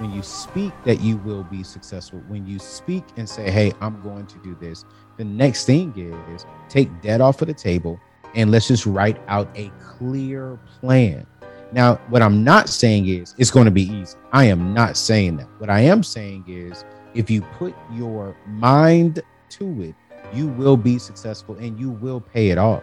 when you speak that you will be successful, when you speak and say, Hey, I'm going to do this, the next thing is take debt off of the table and let's just write out a clear plan. Now, what I'm not saying is it's going to be easy. I am not saying that. What I am saying is if you put your mind to it, you will be successful and you will pay it off.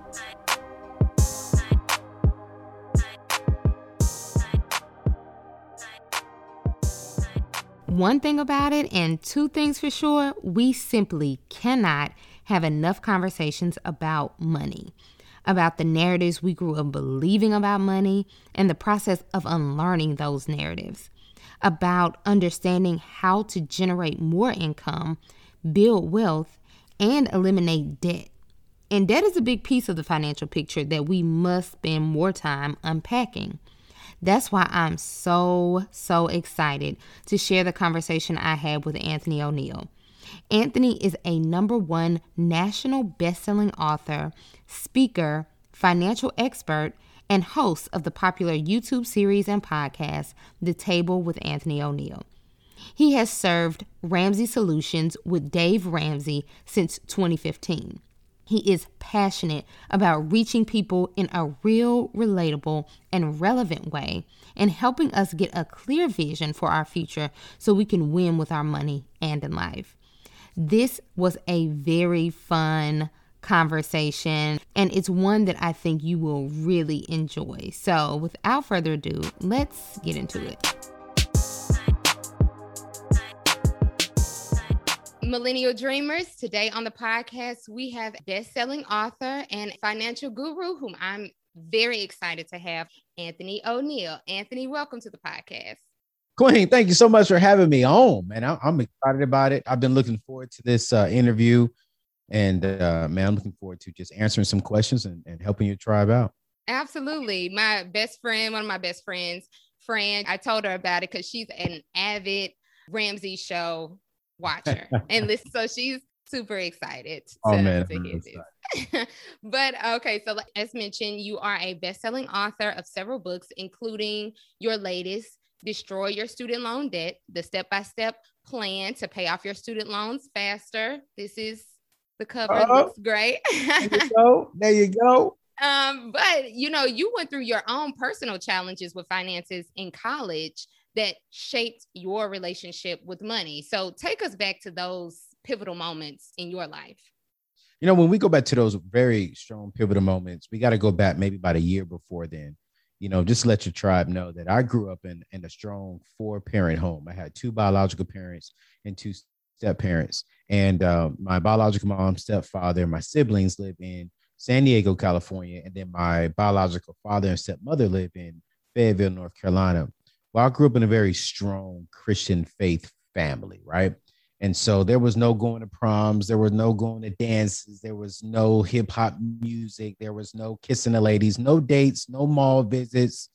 One thing about it, and two things for sure, we simply cannot have enough conversations about money, about the narratives we grew up believing about money, and the process of unlearning those narratives about understanding how to generate more income, build wealth, and eliminate debt. And debt is a big piece of the financial picture that we must spend more time unpacking. That's why I'm so, so excited to share the conversation I had with Anthony ONeal. Anthony is a number one national best-selling author, speaker, financial expert, and host of the popular YouTube series and podcast, The Table with Anthony ONeal. He has served Ramsey Solutions with Dave Ramsey since 2015. He is passionate about reaching people in a real, relatable, and relevant way and helping us get a clear vision for our future so we can win with our money and in life. This was a very fun, conversation, and it's one that I think you will really enjoy. So, without further ado, let's get into it. Millennial Dreamers, today on the podcast, we have best-selling author and financial guru whom I'm very excited to have, Anthony ONeal. Anthony, welcome to the podcast. Queen, thank you so much for having me on, man. I'm excited about it. I've been looking forward to this uh, interview. And uh, man, I'm looking forward to just answering some questions and, and helping your tribe out. Absolutely. My best friend, one of my best friends, Fran, I told her about it because she's an avid Ramsey show watcher. and listen, so she's super excited to, oh, man, to hear this. but okay, so as mentioned, you are a best-selling author of several books, including your latest, Destroy Your Student Loan Debt, the step-by-step plan to pay off your student loans faster. This is the cover uh looks great. there you go. There you go. Um, but you know, you went through your own personal challenges with finances in college that shaped your relationship with money. So take us back to those pivotal moments in your life. You know, when we go back to those very strong pivotal moments, we got to go back maybe about a year before then. You know, just let your tribe know that I grew up in, in a strong four parent home. I had two biological parents and two step parents. And uh, my biological mom, stepfather, my siblings live in San Diego, California. And then my biological father and stepmother live in Fayetteville, North Carolina. Well, I grew up in a very strong Christian faith family, right? And so there was no going to proms, there was no going to dances, there was no hip hop music, there was no kissing the ladies, no dates, no mall visits,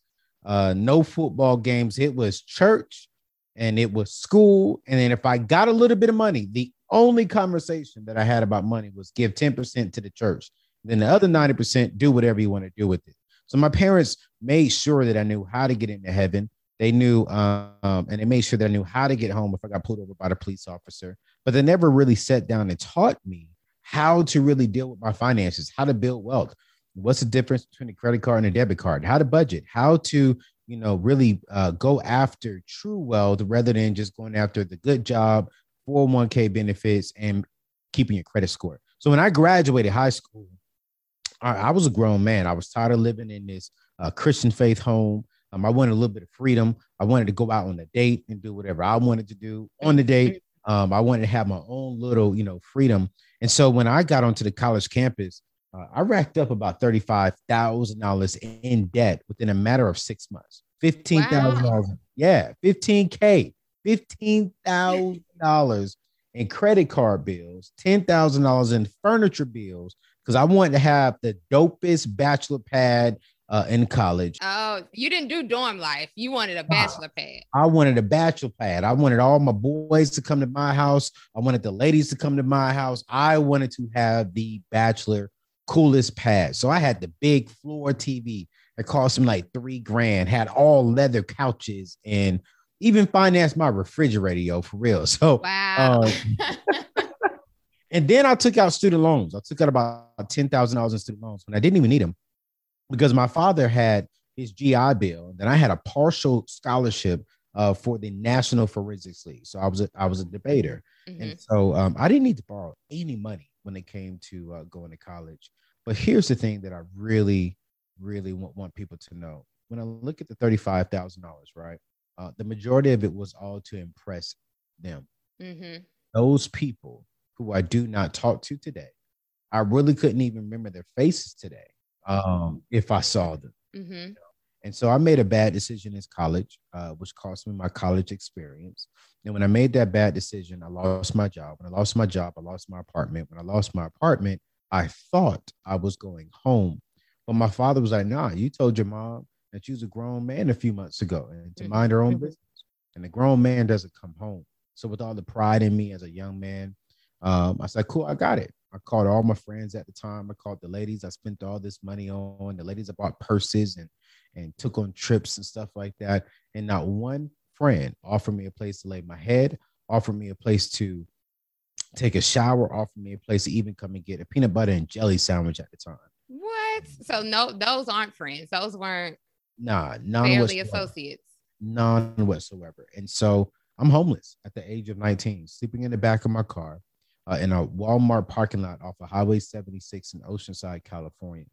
uh, no football games. It was church and it was school. And then if I got a little bit of money, the only conversation that I had about money was give 10% to the church. Then the other 90% do whatever you want to do with it. So my parents made sure that I knew how to get into heaven. They knew, um, and they made sure that I knew how to get home if I got pulled over by the police officer. But they never really sat down and taught me how to really deal with my finances, how to build wealth. What's the difference between a credit card and a debit card? How to budget, how to you know, really uh, go after true wealth rather than just going after the good job, 401k benefits, and keeping your credit score. So when I graduated high school, I, I was a grown man. I was tired of living in this uh, Christian faith home. Um, I wanted a little bit of freedom. I wanted to go out on a date and do whatever I wanted to do on the date. Um, I wanted to have my own little, you know, freedom. And so when I got onto the college campus, uh, I racked up about $35,000 in debt within a matter of six months. $15,000. Wow. Yeah, 15K, $15,000 in credit card bills, $10,000 in furniture bills, because I wanted to have the dopest bachelor pad uh, in college. Oh, you didn't do dorm life. You wanted a bachelor pad. I wanted a bachelor pad. I wanted all my boys to come to my house. I wanted the ladies to come to my house. I wanted to have the bachelor coolest pad. So I had the big floor TV that cost me like three grand, had all leather couches and even financed my refrigerator, yo, for real. So wow. Uh, and then I took out student loans. I took out about ten thousand dollars in student loans when I didn't even need them because my father had his GI Bill. Then I had a partial scholarship uh, for the National Forensics League. So I was a, I was a debater, mm-hmm. and so um, I didn't need to borrow any money when it came to uh, going to college. But here's the thing that I really, really want, want people to know. When I look at the thirty-five thousand dollars, right, uh, the majority of it was all to impress them. Mm-hmm. Those people who I do not talk to today, I really couldn't even remember their faces today um, if I saw them. Mm-hmm. And so I made a bad decision in college, uh, which cost me my college experience. And when I made that bad decision, I lost my job. When I lost my job, I lost my apartment. When I lost my apartment, I thought I was going home. But my father was like, nah, you told your mom that you was a grown man a few months ago and to mm-hmm. mind her own business. And a grown man doesn't come home. So with all the pride in me as a young man, um, I said, cool, I got it. I called all my friends at the time. I called the ladies I spent all this money on. The ladies I bought purses and and took on trips and stuff like that. And not one friend offered me a place to lay my head, offered me a place to take a shower, offered me a place to even come and get a peanut butter and jelly sandwich at the time. What? So no, those aren't friends. Those weren't nah, none barely associates. None whatsoever. And so I'm homeless at the age of 19, sleeping in the back of my car uh, in a Walmart parking lot off of Highway 76 in Oceanside, California.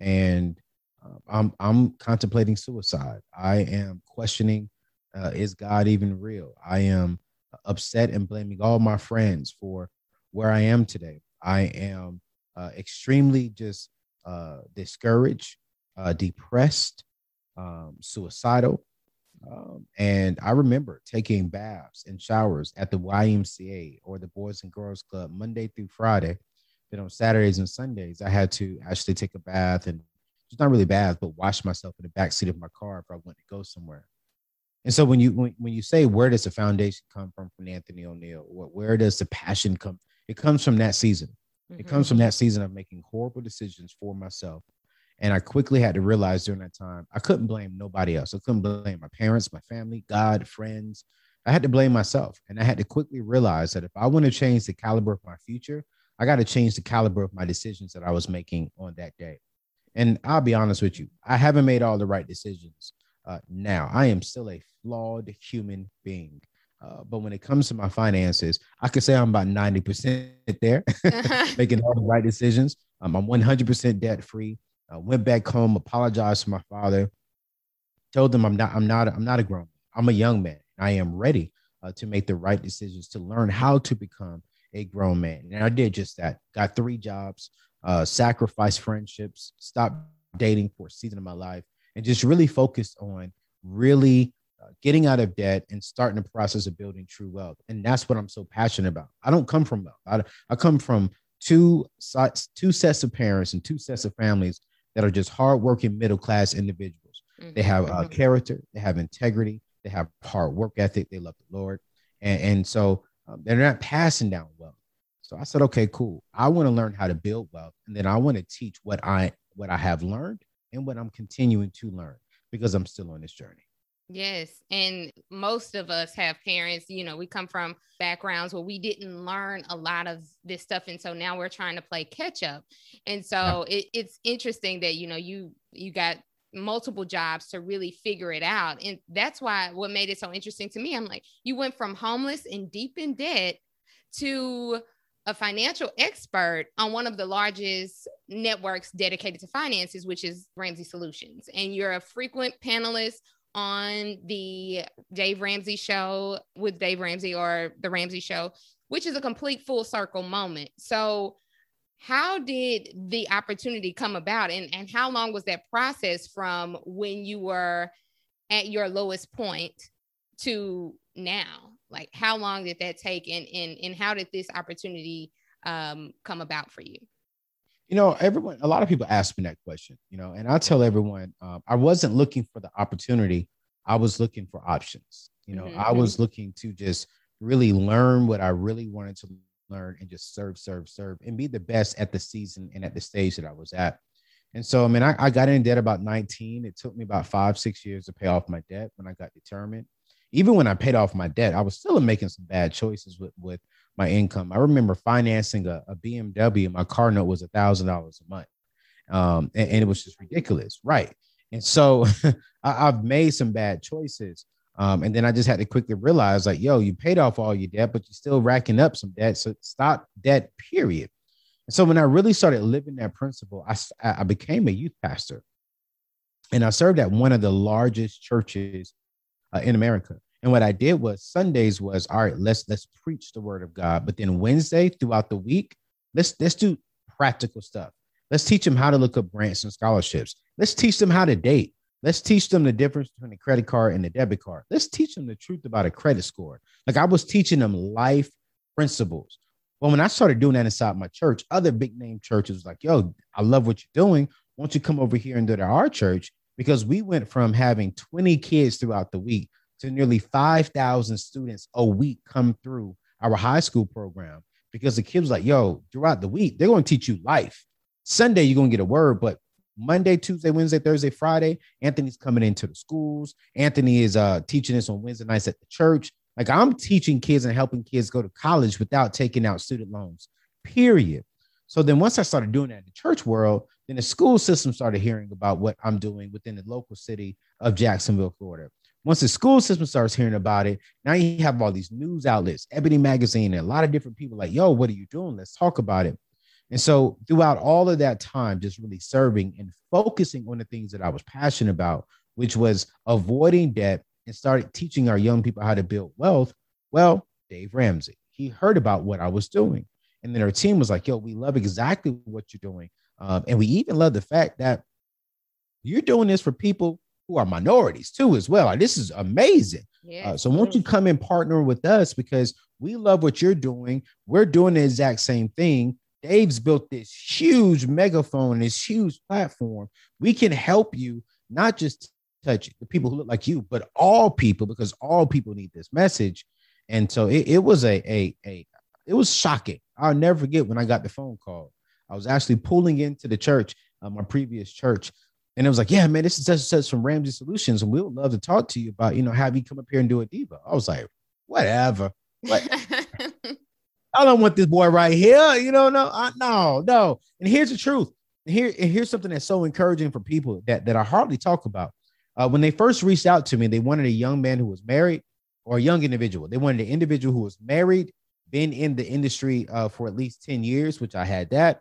And uh, I'm, I'm contemplating suicide. I am questioning uh, is God even real? I am upset and blaming all my friends for where I am today. I am uh, extremely just uh, discouraged, uh, depressed, um, suicidal. Um, and I remember taking baths and showers at the YMCA or the Boys and Girls Club Monday through Friday. Then on Saturdays and Sundays, I had to actually take a bath and just not really bath, but wash myself in the back seat of my car if I went to go somewhere. And so when you when, when you say where does the foundation come from from Anthony ONeal, where, where does the passion come? It comes from that season. Mm-hmm. It comes from that season of making horrible decisions for myself and I quickly had to realize during that time, I couldn't blame nobody else. I couldn't blame my parents, my family, God, friends. I had to blame myself. And I had to quickly realize that if I want to change the caliber of my future, I got to change the caliber of my decisions that I was making on that day. And I'll be honest with you, I haven't made all the right decisions uh, now. I am still a flawed human being. Uh, but when it comes to my finances, I could say I'm about 90% there, making all the right decisions. Um, I'm 100% debt free. I went back home, apologized to my father, told them I'm not, I'm not, I'm not a grown. Man. I'm a young man. I am ready uh, to make the right decisions to learn how to become a grown man. And I did just that. Got three jobs, uh, sacrificed friendships, stopped dating for a season of my life, and just really focused on really uh, getting out of debt and starting the process of building true wealth. And that's what I'm so passionate about. I don't come from wealth. I, I come from two two sets of parents and two sets of families that are just hardworking middle class individuals. Mm-hmm. They have uh, mm-hmm. character, they have integrity, they have hard work ethic, they love the Lord, and, and so um, they're not passing down wealth. So I said, okay, cool. I want to learn how to build wealth, and then I want to teach what I what I have learned and what I'm continuing to learn because I'm still on this journey. Yes. And most of us have parents, you know, we come from backgrounds where we didn't learn a lot of this stuff. And so now we're trying to play catch up. And so yeah. it, it's interesting that, you know, you you got multiple jobs to really figure it out. And that's why what made it so interesting to me, I'm like, you went from homeless and deep in debt to a financial expert on one of the largest networks dedicated to finances, which is Ramsey Solutions. And you're a frequent panelist on the Dave Ramsey show with Dave Ramsey or the Ramsey show, which is a complete full circle moment. So, how did the opportunity come about and, and how long was that process from when you were at your lowest point to now? Like how long did that take and and, and how did this opportunity um, come about for you? You know, everyone, a lot of people ask me that question, you know, and I tell everyone um, I wasn't looking for the opportunity. I was looking for options. You know, mm-hmm. I was looking to just really learn what I really wanted to learn and just serve, serve, serve, and be the best at the season and at the stage that I was at. And so, I mean, I, I got in debt about 19. It took me about five, six years to pay off my debt when I got determined. Even when I paid off my debt, I was still making some bad choices with, with my income. I remember financing a, a BMW. My car note was a thousand dollars a month. Um, and, and, it was just ridiculous. Right. And so I, I've made some bad choices. Um, and then I just had to quickly realize, like, yo, you paid off all your debt, but you're still racking up some debt. So stop debt, period. And so when I really started living that principle, I, I became a youth pastor. And I served at one of the largest churches uh, in America. And what I did was Sundays was all right, let's let's preach the word of God. But then Wednesday throughout the week, let's let's do practical stuff. Let's teach them how to look up grants and scholarships. Let's teach them how to date. Let's teach them the difference between a credit card and a debit card. Let's teach them the truth about a credit score. Like I was teaching them life principles. Well, when I started doing that inside my church, other big name churches was like, yo, I love what you're doing. Won't you come over here and do it at our church? Because we went from having 20 kids throughout the week to nearly 5,000 students a week come through our high school program because the kids like, yo, throughout the week, they're going to teach you life. Sunday, you're going to get a word, but Monday, Tuesday, Wednesday, Thursday, Friday, Anthony's coming into the schools. Anthony is uh, teaching us on Wednesday nights at the church. Like I'm teaching kids and helping kids go to college without taking out student loans, period. So then once I started doing that in the church world, then the school system started hearing about what I'm doing within the local city of Jacksonville, Florida. Once the school system starts hearing about it, now you have all these news outlets, Ebony Magazine, and a lot of different people like, yo, what are you doing? Let's talk about it. And so throughout all of that time, just really serving and focusing on the things that I was passionate about, which was avoiding debt and started teaching our young people how to build wealth. Well, Dave Ramsey, he heard about what I was doing. And then our team was like, yo, we love exactly what you're doing. Um, and we even love the fact that you're doing this for people who are minorities too, as well. Like, this is amazing. Yeah. Uh, so won't you come and partner with us because we love what you're doing. We're doing the exact same thing. Dave's built this huge megaphone, this huge platform. We can help you not just touch the people who look like you, but all people because all people need this message. And so it, it was a, a a it was shocking. I'll never forget when I got the phone call. I was actually pulling into the church, uh, my previous church, and it was like, "Yeah, man, this is such, such from Ramsey Solutions, and we would love to talk to you about, you know, have you come up here and do a diva." I was like, "Whatever." What? I don't want this boy right here. You know, no, I, no, no. And here's the truth. And here, and here's something that's so encouraging for people that that I hardly talk about. Uh, when they first reached out to me, they wanted a young man who was married or a young individual. They wanted an individual who was married, been in the industry uh, for at least 10 years, which I had that.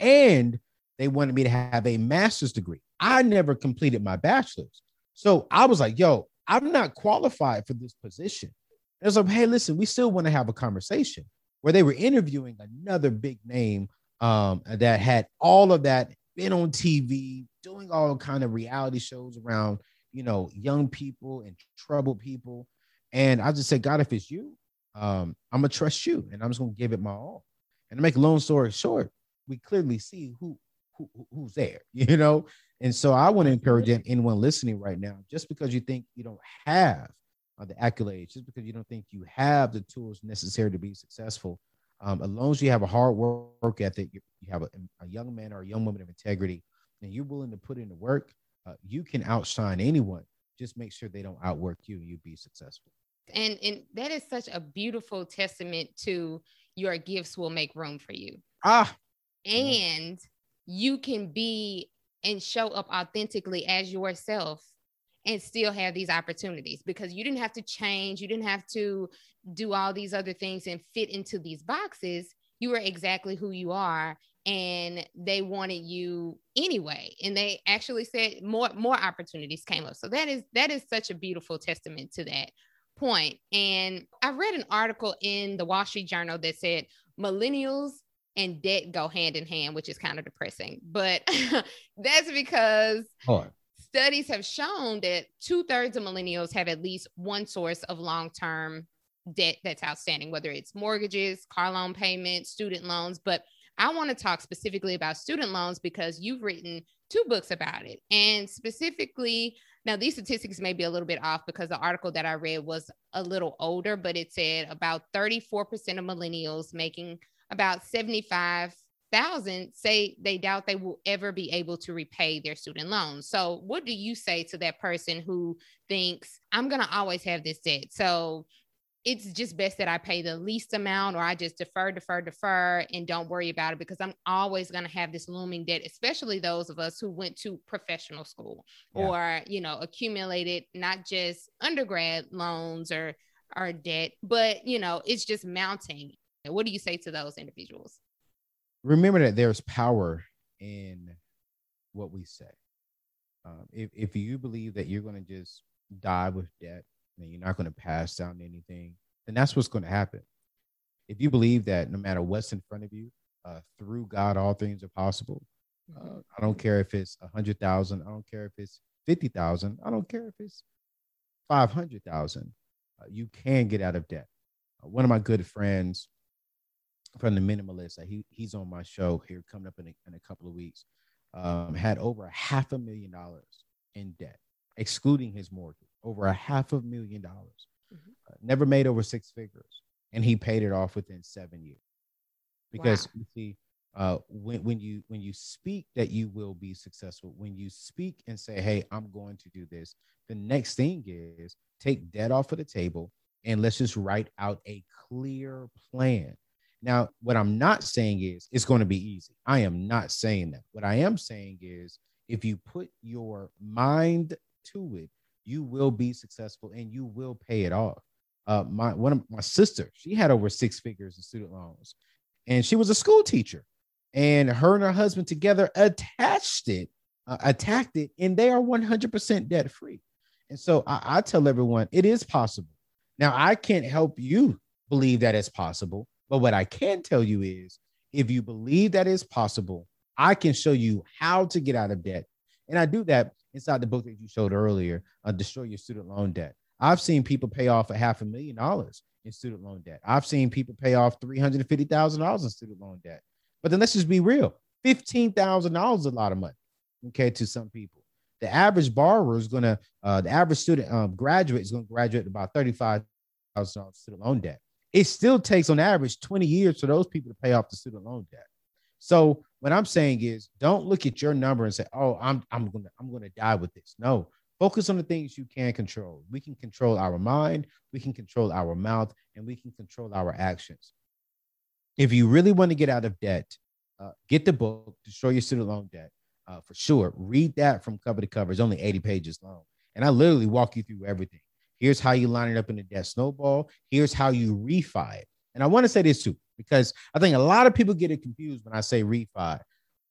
And they wanted me to have a master's degree. I never completed my bachelor's. So I was like, yo, I'm not qualified for this position. And was like, hey, listen, we still want to have a conversation where they were interviewing another big name um, that had all of that, been on TV, doing all kind of reality shows around, you know, young people and troubled people. And I just said, God, if it's you, um, I'm gonna trust you, and I'm just gonna give it my all. And to make a long story short, we clearly see who, who who's there, you know. And so I want to encourage anyone listening right now, just because you think you don't have uh, the accolades, just because you don't think you have the tools necessary to be successful, um, as long as you have a hard work ethic, you, have a, a, young man or a young woman of integrity, and you're willing to put in the work, uh, you can outshine anyone. Just make sure they don't outwork you. You be successful. And and that is such a beautiful testament to your gifts will make room for you. Ah. And you can be and show up authentically as yourself and still have these opportunities because you didn't have to change, you didn't have to do all these other things and fit into these boxes. You were exactly who you are and they wanted you anyway and they actually said more more opportunities came up so that is that is such a beautiful testament to that point. and i read an article in the wall street journal that said millennials and debt go hand in hand which is kind of depressing but that's because studies have shown that two thirds of millennials have at least one source of long term debt that's outstanding, whether it's mortgages, car loan payments, student loans. But I want to talk specifically about student loans because you've written two books about it. And specifically, now these statistics may be a little bit off because the article that I read was a little older, but it said about 34% of millennials making about 75 thousand say they doubt they will ever be able to repay their student loans. So, what do you say to that person who thinks I'm going to always have this debt? So, it's just best that I pay the least amount or I just defer, defer, defer and don't worry about it because I'm always going to have this looming debt, especially those of us who went to professional school yeah. or, you know, accumulated not just undergrad loans or, or debt, but, you know, it's just mounting. What do you say to those individuals? Remember that there's power in what we say. Um, if, if you believe that you're going to just die with debt, and you're not going to pass down anything, then that's what's going to happen. If you believe that no matter what's in front of you, uh, through God, all things are possible. Uh, I don't care if it's a hundred thousand. I don't care if it's fifty thousand. I don't care if it's five hundred thousand. Uh, you can get out of debt. Uh, one of my good friends from the minimalist, he he's on my show here coming up in a, in a couple of weeks. Um, had over a half a million dollars in debt, excluding his mortgage over a half a million dollars. Mm-hmm. Uh, never made over six figures, and he paid it off within seven years. Because wow. you see, uh, when when you when you speak that you will be successful, when you speak and say, "Hey, I'm going to do this," the next thing is take debt off of the table and let's just write out a clear plan. Now, what I'm not saying is it's going to be easy. I am not saying that. What I am saying is if you put your mind to it you will be successful and you will pay it off. Uh, my one of my sister, she had over six figures in student loans, and she was a school teacher. And her and her husband together attached it, uh, attacked it, and they are 100% debt free. And so I, I tell everyone it is possible. Now I can't help you believe that it's possible, but what I can tell you is if you believe that is possible, I can show you how to get out of debt. And I do that inside the book that you showed earlier, uh, Destroy Your Student Loan Debt. I've seen people pay off a half a million dollars in student loan debt. I've seen people pay off $350,000 in student loan debt. But then let's just be real $15,000 is a lot of money, okay, to some people. The average borrower is going to, uh, the average student um, graduate is going to graduate about $35,000 student loan debt. It still takes, on average, 20 years for those people to pay off the student loan debt. So what I'm saying is don't look at your number and say, "Oh, I'm I'm going to I'm to die with this." No. Focus on the things you can control. We can control our mind, we can control our mouth, and we can control our actions. If you really want to get out of debt, uh, get the book, Destroy Your Student Loan Debt, uh, for sure. Read that from cover to cover. It's only 80 pages long. And I literally walk you through everything. Here's how you line it up in the debt snowball. Here's how you refi it. And I want to say this too because I think a lot of people get it confused when I say refi.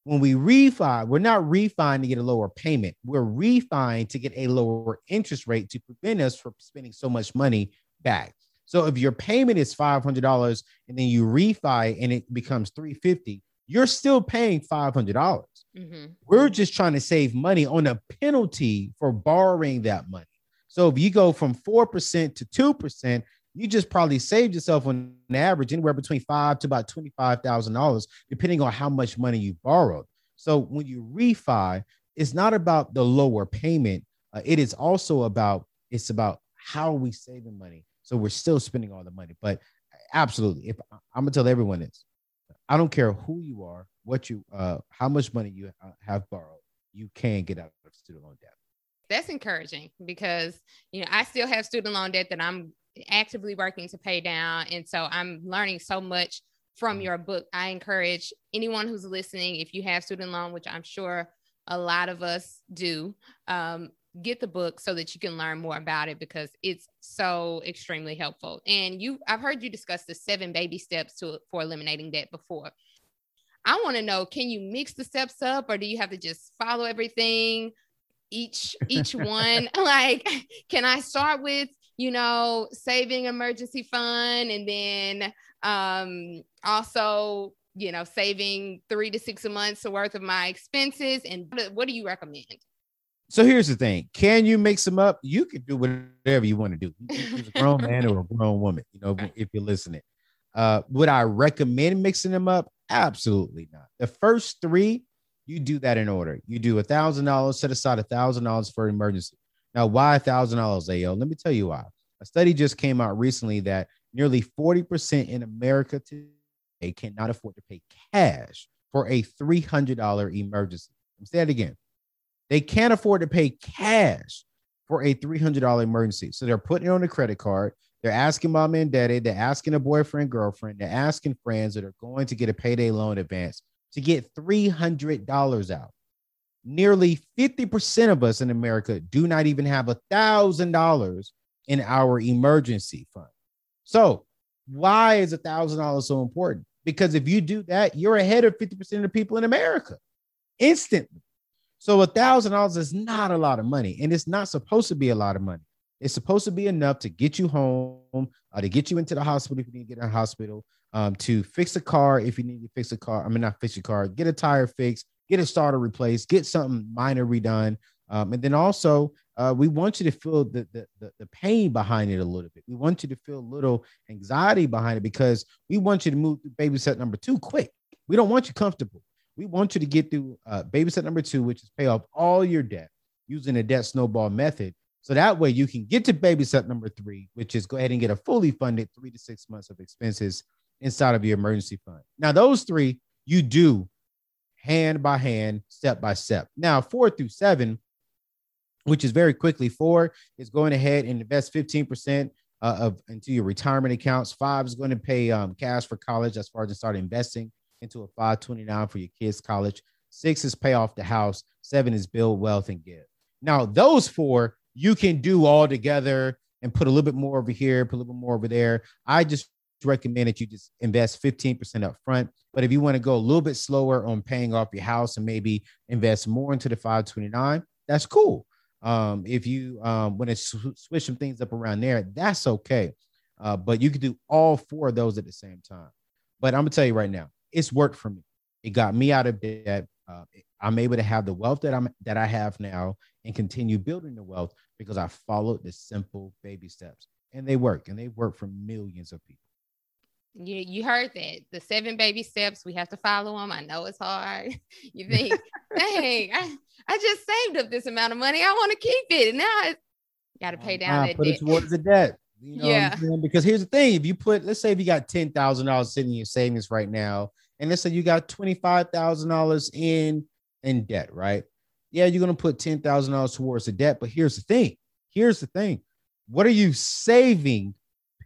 When we refi, we're not refining to get a lower payment. We're refining to get a lower interest rate to prevent us from spending so much money back. So if your payment is $500 and then you refi and it becomes 350, you're still paying 500. dollars mm hmm We're just trying to save money on a penalty for borrowing that money. So if you go from 4% to 2%, you just probably saved yourself on average anywhere between five to about twenty-five thousand dollars, depending on how much money you borrowed. So when you refi, it's not about the lower payment. Uh, it is also about it's about how we saving money. So we're still spending all the money. But absolutely, if I'm gonna tell everyone this, I don't care who you are, what you, uh, how much money you uh, have borrowed, you can get out of student loan debt. That's encouraging because you know I still have student loan debt that I'm actively working to pay down. And so I'm learning so much from mm. your book. I encourage anyone who's listening, if you have student loan, which I'm sure a lot of us do, um, get the book so that you can learn more about it because it's so extremely helpful. And you, I've heard you discuss the seven baby steps to for eliminating debt before. I want to know, can you mix the steps up or do you have to just follow everything? Each each one like can i start with you know, saving emergency fund and then um, also, you know, saving three to six months worth of my expenses. And what do you recommend? So here's the thing: Can you mix them up? You can do whatever you want to do. A grown man or a grown woman. You know, if you're listening. Uh, would I recommend mixing them up? Absolutely not. The first three, you do that in order. You do a thousand dollars, set aside a thousand dollars for emergency. Now, why a thousand dollars, AO? Let me tell you why. A study just came out recently that nearly 40% in America today cannot afford to pay cash for a $300 emergency. Say it again. They can't afford to pay cash for a $300 emergency. So they're putting it on a credit card. They're asking mom and daddy, they're asking a boyfriend, girlfriend, they're asking friends that are going to get a payday loan advance to get $300 out. Nearly 50% of us in America do not even have $1,000 in our emergency fund. So, why is $1,000 so important? Because if you do that, you're ahead of 50% of the people in America instantly. So, $1,000 is not a lot of money, and it's not supposed to be a lot of money. It's supposed to be enough to get you home, uh, to get you into the hospital if you need to get in a hospital, um, to fix a car if you need to fix a car. I mean, not fix your car, get a tire fixed, get a starter replaced, get something minor redone. Um, and then also, uh, we want you to feel the, the, the, pain behind it a little bit. We want you to feel a little anxiety behind it because we want you to move through baby step number two quick. We don't want you comfortable. We want you to get through uh, baby step number two, which is pay off all your debt using the debt snowball method so that way you can get to baby step number three, which is go ahead and get a fully funded three to six months of expenses inside of your emergency fund. Now, those three you do hand by hand, step by step. Now, four through seven, which is very quickly, four is going ahead and invest 15% uh, of into your retirement accounts. Five is going to pay um, cash for college as far as to start investing into a 529 for your kids' college. Six is pay off the house. Seven is build wealth and give. Now, those four you can do all together and put a little bit more over here, put a little bit more over there. I just recommend that you just invest 15% up front. But if you want to go a little bit slower on paying off your house and maybe invest more into the 529, that's cool. Um, if you um, want to sw- switch some things up around there, that's okay. Uh, but you can do all four of those at the same time. But I'm gonna tell you right now, it's worked for me. It got me out of debt. Uh, I'm able to have the wealth that I'm that I have now and continue building the wealth because I followed the simple baby steps and they work and they work for millions of people. You, you heard that the seven baby steps we have to follow them. I know it's hard. You think, dang, I, I just saved up this amount of money. I want to keep it. And now I got to pay down that put debt. it towards the debt. You know yeah. Because here's the thing: if you put, let's say, if you got ten thousand dollars sitting in your savings right now, and let's say you got twenty five thousand dollars in in debt, right? Yeah, you're gonna put ten thousand dollars towards the debt, but here's the thing: here's the thing. What are you saving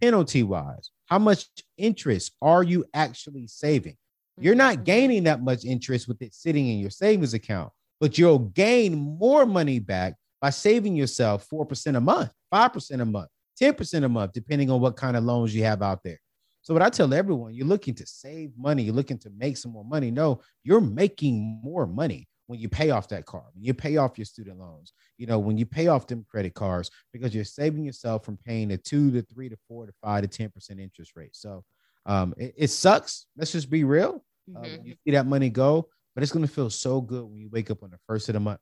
penalty wise? How much interest are you actually saving? You're not mm-hmm. gaining that much interest with it sitting in your savings account, but you'll gain more money back by saving yourself 4% a month, 5% a month, 10% a month, depending on what kind of loans you have out there. So, what I tell everyone, you're looking to save money, you're looking to make some more money. No, you're making more money when you pay off that car, when you pay off your student loans, you know, when you pay off them credit cards, because you're saving yourself from paying a two to three to four to five to 10% interest rate. So um, it, it sucks. Let's just be real. Uh, mm-hmm. you see that money go, but it's going to feel so good when you wake up on the first of the month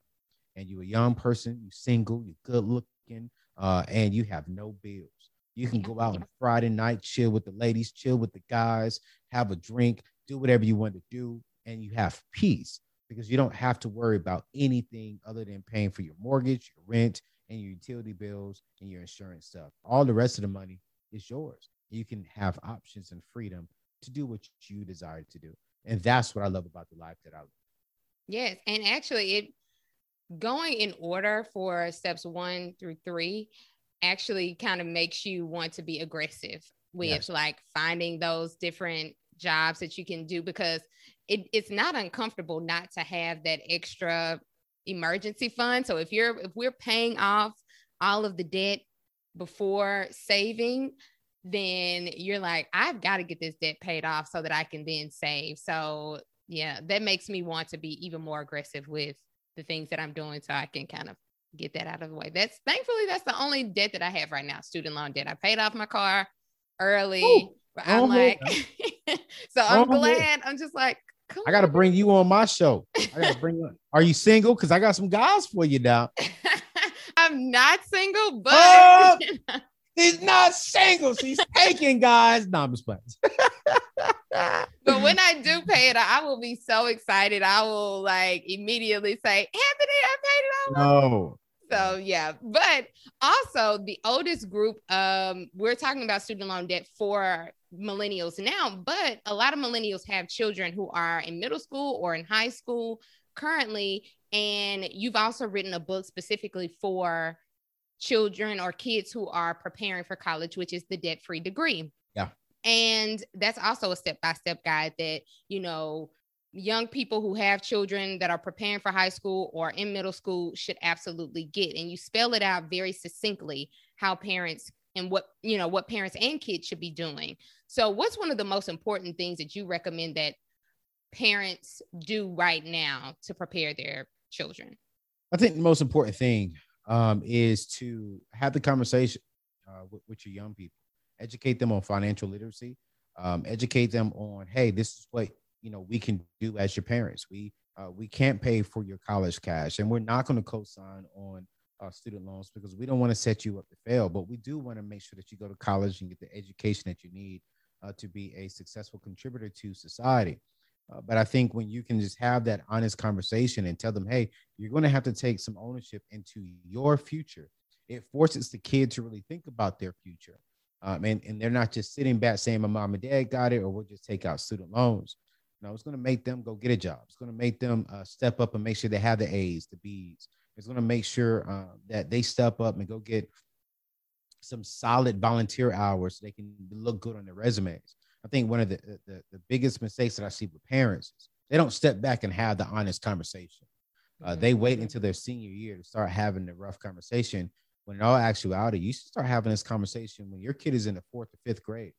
and you're a young person, you're single, you're good looking, uh, and you have no bills. You can go out on Friday night, chill with the ladies, chill with the guys, have a drink, do whatever you want to do, and you have peace because you don't have to worry about anything other than paying for your mortgage, your rent, and your utility bills and your insurance stuff. All the rest of the money is yours. You can have options and freedom to do what you desire to do. And that's what I love about the life that I live. Yes. And actually, it going in order for steps one through three actually kind of makes you want to be aggressive with yes. like finding those different jobs that you can do because it, it's not uncomfortable not to have that extra emergency fund. So if you're if we're paying off all of the debt before saving, then you're like, I've got to get this debt paid off so that I can then save. So yeah, that makes me want to be even more aggressive with the things that I'm doing so I can kind of get that out of the way. That's thankfully that's the only debt that I have right now, student loan debt. I paid off my car early, Ooh, but I'm oh, like, so I'm oh, glad. I'm just like, I gotta bring you on my show. I gotta bring you. Are you single? Because I got some guys for you now. I'm not single, but oh, he's not single. She's taking guys. No, I'm just playing. but when I do pay it, I will be so excited. I will like immediately say, Anthony, I paid it all. No. So yeah, but also the oldest group, um, we're talking about student loan debt for millennials now, but a lot of millennials have children who are in middle school or in high school currently. And you've also written a book specifically for children or kids who are preparing for college, which is the debt free degree. Yeah. And that's also a step by step guide that, you know, young people who have children that are preparing for high school or in middle school should absolutely get. And you spell it out very succinctly how parents and what, you know, what parents and kids should be doing. So, what's one of the most important things that you recommend that parents do right now to prepare their children? I think the most important thing um, is to have the conversation uh, with, with, your young people, educate them on financial literacy, um, educate them on, hey, this is what you know we can do as your parents. We uh, we can't pay for your college cash, and we're not going to co-sign on uh, student loans because we don't want to set you up to fail. But we do want to make sure that you go to college and get the education that you need uh, to be a successful contributor to society. Uh, but I think when you can just have that honest conversation and tell them, hey, you're going to have to take some ownership into your future, it forces the kid to really think about their future. Um, and, and they're not just sitting back saying, my mom and dad got it, or we'll just take out student loans. No, it's going to make them go get a job. It's going to make them uh, step up and make sure they have the A's, the B's. It's going to make sure uh, that they step up and go get some solid volunteer hours so they can look good on their resumes. I think one of the, the, the biggest mistakes that I see with parents is they don't step back and have the honest conversation. Uh, they wait mm-hmm. until their senior year to start having the rough conversation. When in all actuality, you should start having this conversation when your kid is in the fourth or fifth grade.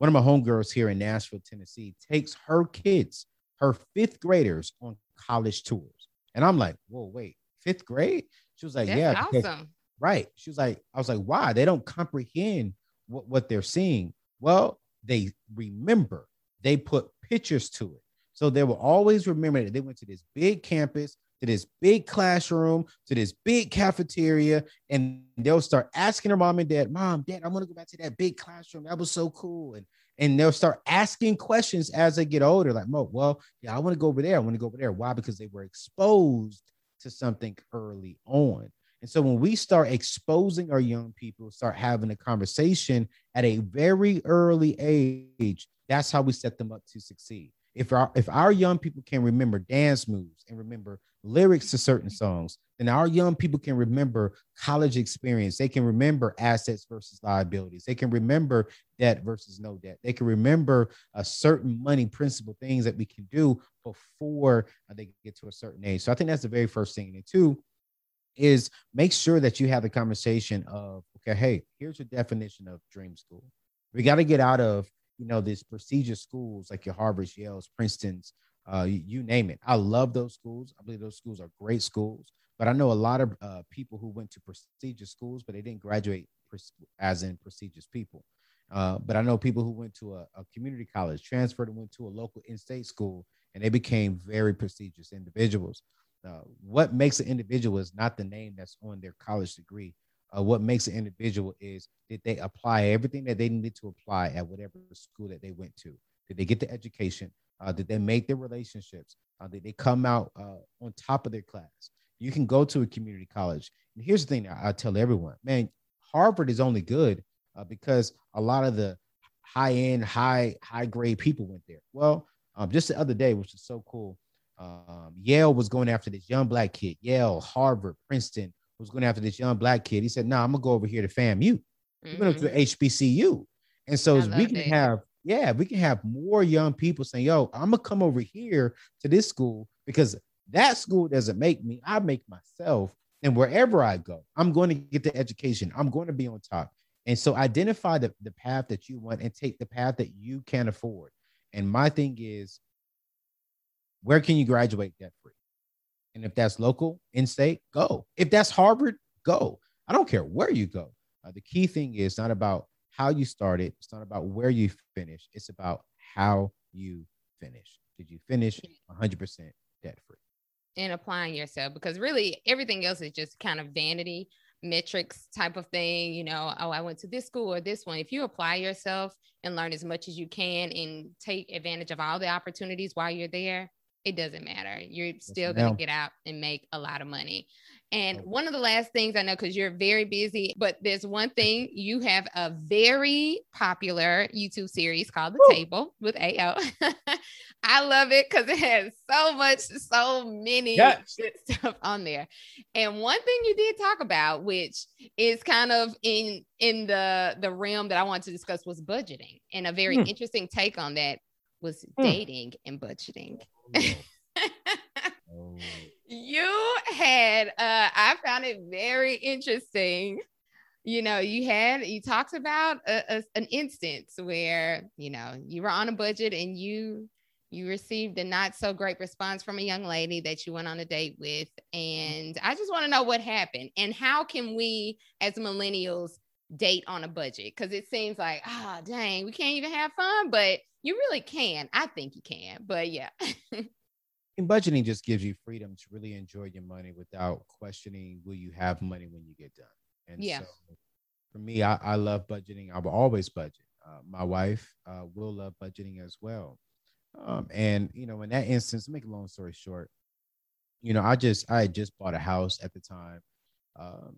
One of my homegirls here in Nashville, Tennessee, takes her kids, her fifth graders, on college tours. And I'm like, whoa, wait, fifth grade? She was like, That's yeah. Awesome. Right. She was like, I was like, why? They don't comprehend what, what they're seeing. Well, they remember, they put pictures to it. So they will always remember that they went to this big campus, to this big classroom, to this big cafeteria, and they'll start asking their mom and dad, Mom, Dad, I want to go back to that big classroom. That was so cool. And and they'll start asking questions as they get older, like, Mo, well, yeah, I want to go over there. I want to go over there. Why? Because they were exposed to something early on. And so when we start exposing our young people, start having a conversation at a very early age, that's how we set them up to succeed. If our if our young people can remember dance moves and remember lyrics to certain mm-hmm. songs, then our young people can remember college experience. They can remember assets versus liabilities. They can remember debt versus no debt. They can remember a certain money principle things that we can do before uh, they get to a certain age. So I think that's the very first thing. And two, is make sure that you have the conversation of okay hey here's your definition of dream school we got to get out of you know these prestigious schools like your harvards yales princeton's uh, you, you, name it. I love those schools. I believe those schools are great schools but i know a lot of uh, people who went to prestigious schools but they didn't graduate as in prestigious people. Uh, but i know people who went to a, a community college transferred and went to a local in-state school and they became very prestigious individuals. Uh, what makes an individual is not the name that's on their college degree. Uh, what makes an individual is did they apply everything that they needed to apply at whatever school that they went to? Did they get the education? Uh, did they make their relationships? Uh, did they come out uh, on top of their class? You can go to a community college. And here's the thing I, I tell everyone, man, Harvard is only good uh, because a lot of the high end, high, high grade people went there. Well, um, just the other day, which is so cool, um, Yale was going after this young black kid. Yale, Harvard, Princeton was going after this young black kid. He said, "No, nah, I'm gonna go over here to FAMU. We're going to mm-hmm. HBCU." And so we can it. have, yeah, we can have more young people saying, "Yo, I'm gonna come over here to this school because that school doesn't make me. I make myself." And wherever I go, I'm going to get the education. I'm going to be on top. And so identify the, the path that you want and take the path that you can afford. And my thing is where can you graduate debt free? And if that's local, in state, go. If that's Harvard, go. I don't care where you go. Uh, the key thing is not about how you started, it's not about where you finish, it's about how you finish? Did you finish 100% debt free? And applying yourself because really everything else is just kind of vanity metrics type of thing. You know, oh, I went to this school or this one. If you apply yourself and learn as much as you can and take advantage of all the opportunities while you're there, it doesn't matter. You're still going to get out and make a lot of money. And one of the last things I know, because you're very busy, but there's one thing you have a very popular YouTube series called The Woo! Table with AO. I love it because it has so much, so many yes. good stuff on there. And one thing you did talk about, which is kind of in in the the realm that I want to discuss, was budgeting. And a very hmm. interesting take on that was hmm. dating and budgeting. Oh. oh. You had, uh, I found it very interesting. You know, you had, you talked about a, a, an instance where, you know, you were on a budget and you, you received a not so great response from a young lady that you went on a date with. And I just want to know what happened and how can we as millennials date on a budget? Because it seems like, ah, oh, dang, we can't even have fun, but you really can. I think you can, but yeah. and budgeting just gives you freedom to really enjoy your money without questioning will you have money when you get done. And yeah. so for me, I, I love budgeting. I will always budget. Uh, my wife uh, will love budgeting as well. Um, and you know, in that instance, make a long story short, you know, I just I had just bought a house at the time. Um,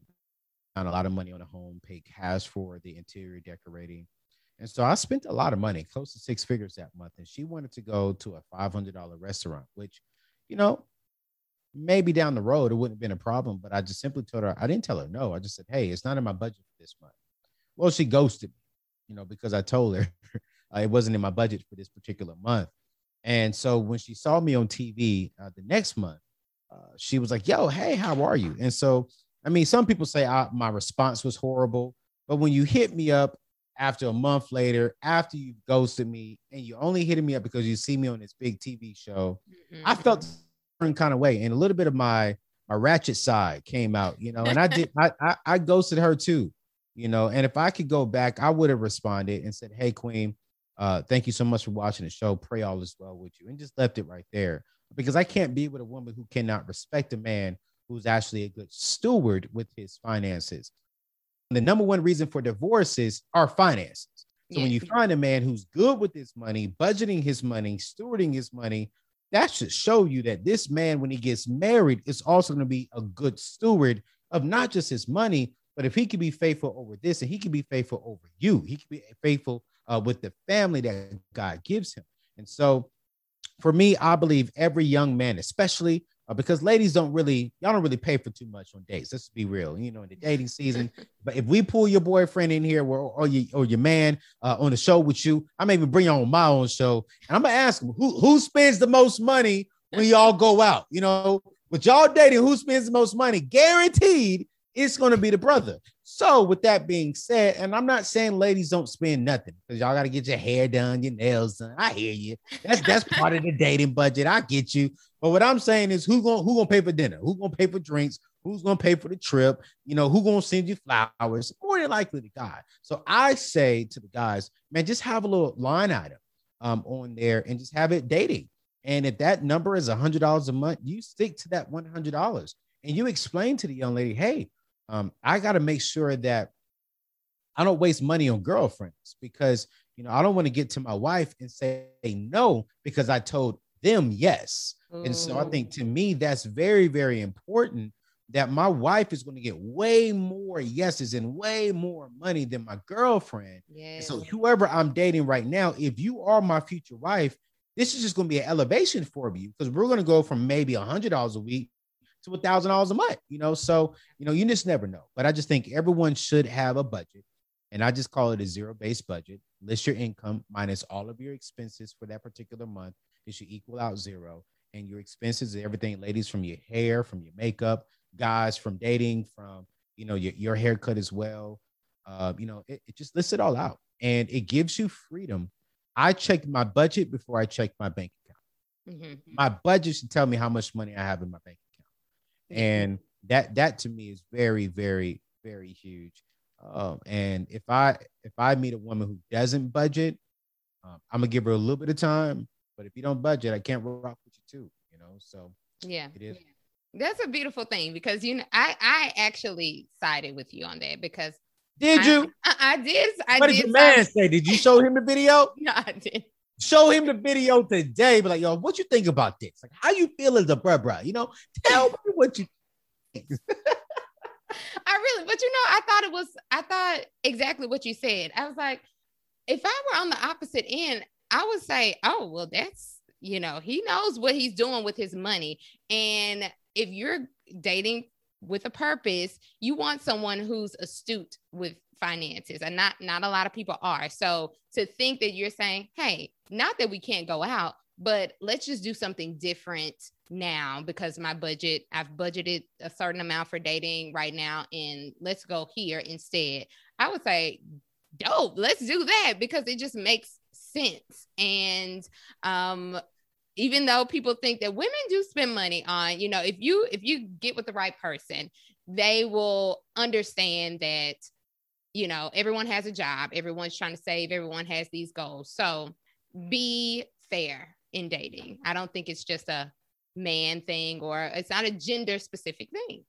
found a lot of money on a home, paid cash for the interior decorating. And so I spent a lot of money, close to six figures that month. And she wanted to go to a $500 restaurant, which, you know, maybe down the road it wouldn't have been a problem. But I just simply told her, I didn't tell her no. I just said, hey, it's not in my budget for this month. Well, she ghosted me, you know, because I told her it wasn't in my budget for this particular month. And so when she saw me on TV uh, the next month, uh, she was like, yo, hey, how are you? And so, I mean, some people say I, my response was horrible, but when you hit me up after a month later, after you ghosted me, and you only hitting me up because you see me on this big TV show, mm-hmm. I felt a certain kind of way, and a little bit of my my ratchet side came out, you know. And I did, I, I I ghosted her too, you know. And if I could go back, I would have responded and said, "Hey, Queen, uh, thank you so much for watching the show. Pray all is well with you," and just left it right there because I can't be with a woman who cannot respect a man who's actually a good steward with his finances the number one reason for divorces are finances. So yeah. when you find a man who's good with his money, budgeting his money, stewarding his money, that should show you that this man, when he gets married, is also going to be a good steward of not just his money, but if he can be faithful over this and he can be faithful over you, he can be faithful uh, with the family that God gives him. And so for me, I believe every young man, especially uh, because ladies don't really y'all don't really pay for too much on dates. Let's be real, you know, in the dating season. but if we pull your boyfriend in here or, or your or your man uh, on the show with you, I may even bring you on my own show, and I'm gonna ask him who who spends the most money when y'all go out. You know, with y'all dating, who spends the most money? Guaranteed, it's gonna be the brother. So, with that being said, and I'm not saying ladies don't spend nothing because y'all got to get your hair done, your nails done. I hear you. That's that's part of the dating budget. I get you. But what I'm saying is, who gonna who gonna pay for dinner? Who gonna pay for drinks? Who's gonna pay for the trip? You know, who gonna send you flowers? More than likely the guy. So I say to the guys, man, just have a little line item um, on there and just have it dating. And if that number is hundred dollars a month, you stick to that one hundred dollars, and you explain to the young lady, hey um, I got to make sure that I don't waste money on girlfriends because you know I don't want to get to my wife and say no because I told them yes. Mm. And so I think to me that's very very important that my wife is going to get way more yeses and way more money than my girlfriend. Yeah. So whoever I'm dating right now, if you are my future wife, this is just going to be an elevation for you because we're going to go from maybe a hundred dollars a week to a thousand dollars a month, you know. So, you know, you just never know. But I just think everyone should have a budget. And I just call it a zero-based budget. List your income minus all of your expenses for that particular month. It should equal out zero. And your expenses, everything, ladies, from your hair, from your makeup, guys, from dating, from you know, your, your haircut as well. Uh, you know, it, it just lists it all out and it gives you freedom. I check my budget before I check my bank account. Mm-hmm. My budget should tell me how much money I have in my bank account, and that that to me is very very very huge um, and if i if i meet a woman who doesn't budget um, i'm gonna give her a little bit of time But if you don't budget, I can't rock with you too. You know, so yeah, it is. That's a beautiful thing because you know I I actually sided with you on that because did I, you? I, I did. I what did did your man say? Did you show him the video? no, I did. Show him the video today. Be like, yo, what you think about this? Like, how you feel as a bruh, bruh? You know, tell me what you. think. I really, but you know, I thought it was. I thought exactly what you said. I was like, if I were on the opposite end, I would say, oh, well, that's you know, he knows what he's doing with his money, and if you're dating with a purpose, you want someone who's astute with finances and not not a lot of people are. So to think that you're saying, "Hey, not that we can't go out, but let's just do something different now because my budget, I've budgeted a certain amount for dating right now and let's go here instead." I would say, "Dope, let's do that because it just makes sense." And um even though people think that women do spend money on you know if you if you get with the right person they will understand that you know everyone has a job everyone's trying to save everyone has these goals. So be fair in dating. I don't think it's just a man thing or it's not a gender specific thing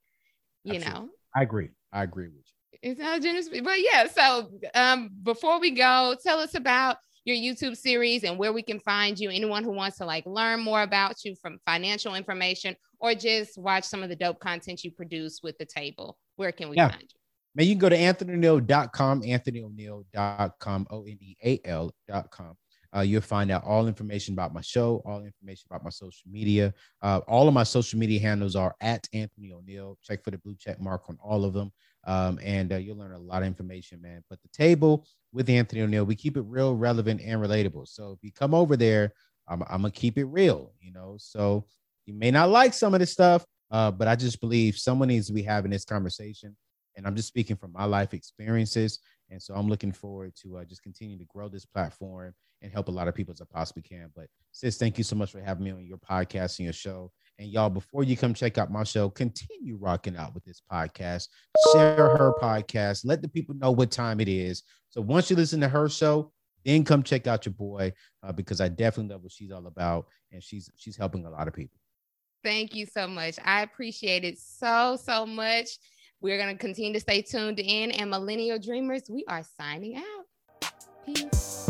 you Absolutely. know? I agree. I agree with you. It's not a gender but yeah so um before we go tell us about your YouTube series and where we can find you. Anyone who wants to like learn more about you from financial information or just watch some of the dope content you produce with the table, where can we yeah. find you? Man, you can go to anthonyoneal.com, anthonyoneal.com, O N E A L.com. Uh, you'll find out all information about my show, all information about my social media. Uh, all of my social media handles are at Anthony ONeal. Check for the blue check mark on all of them. Um, and uh, you'll learn a lot of information, man. But the table with Anthony ONeal, we keep it real, relevant, and relatable. So if you come over there, I'm, I'm gonna keep it real, you know. So you may not like some of this stuff, uh, but I just believe someone needs to be having this conversation. And I'm just speaking from my life experiences. And so I'm looking forward to uh, just continuing to grow this platform and help a lot of people as I possibly can. But sis, thank you so much for having me on your podcast and your show. And y'all, before you come check out my show, continue rocking out with this podcast. Share her podcast. Let the people know what time it is. So once you listen to her show, then come check out your boy uh, because I definitely love what she's all about, and she's she's helping a lot of people. Thank you so much. I appreciate it so so much. We're gonna continue to stay tuned in, and Millennial Dreamers, we are signing out. Peace.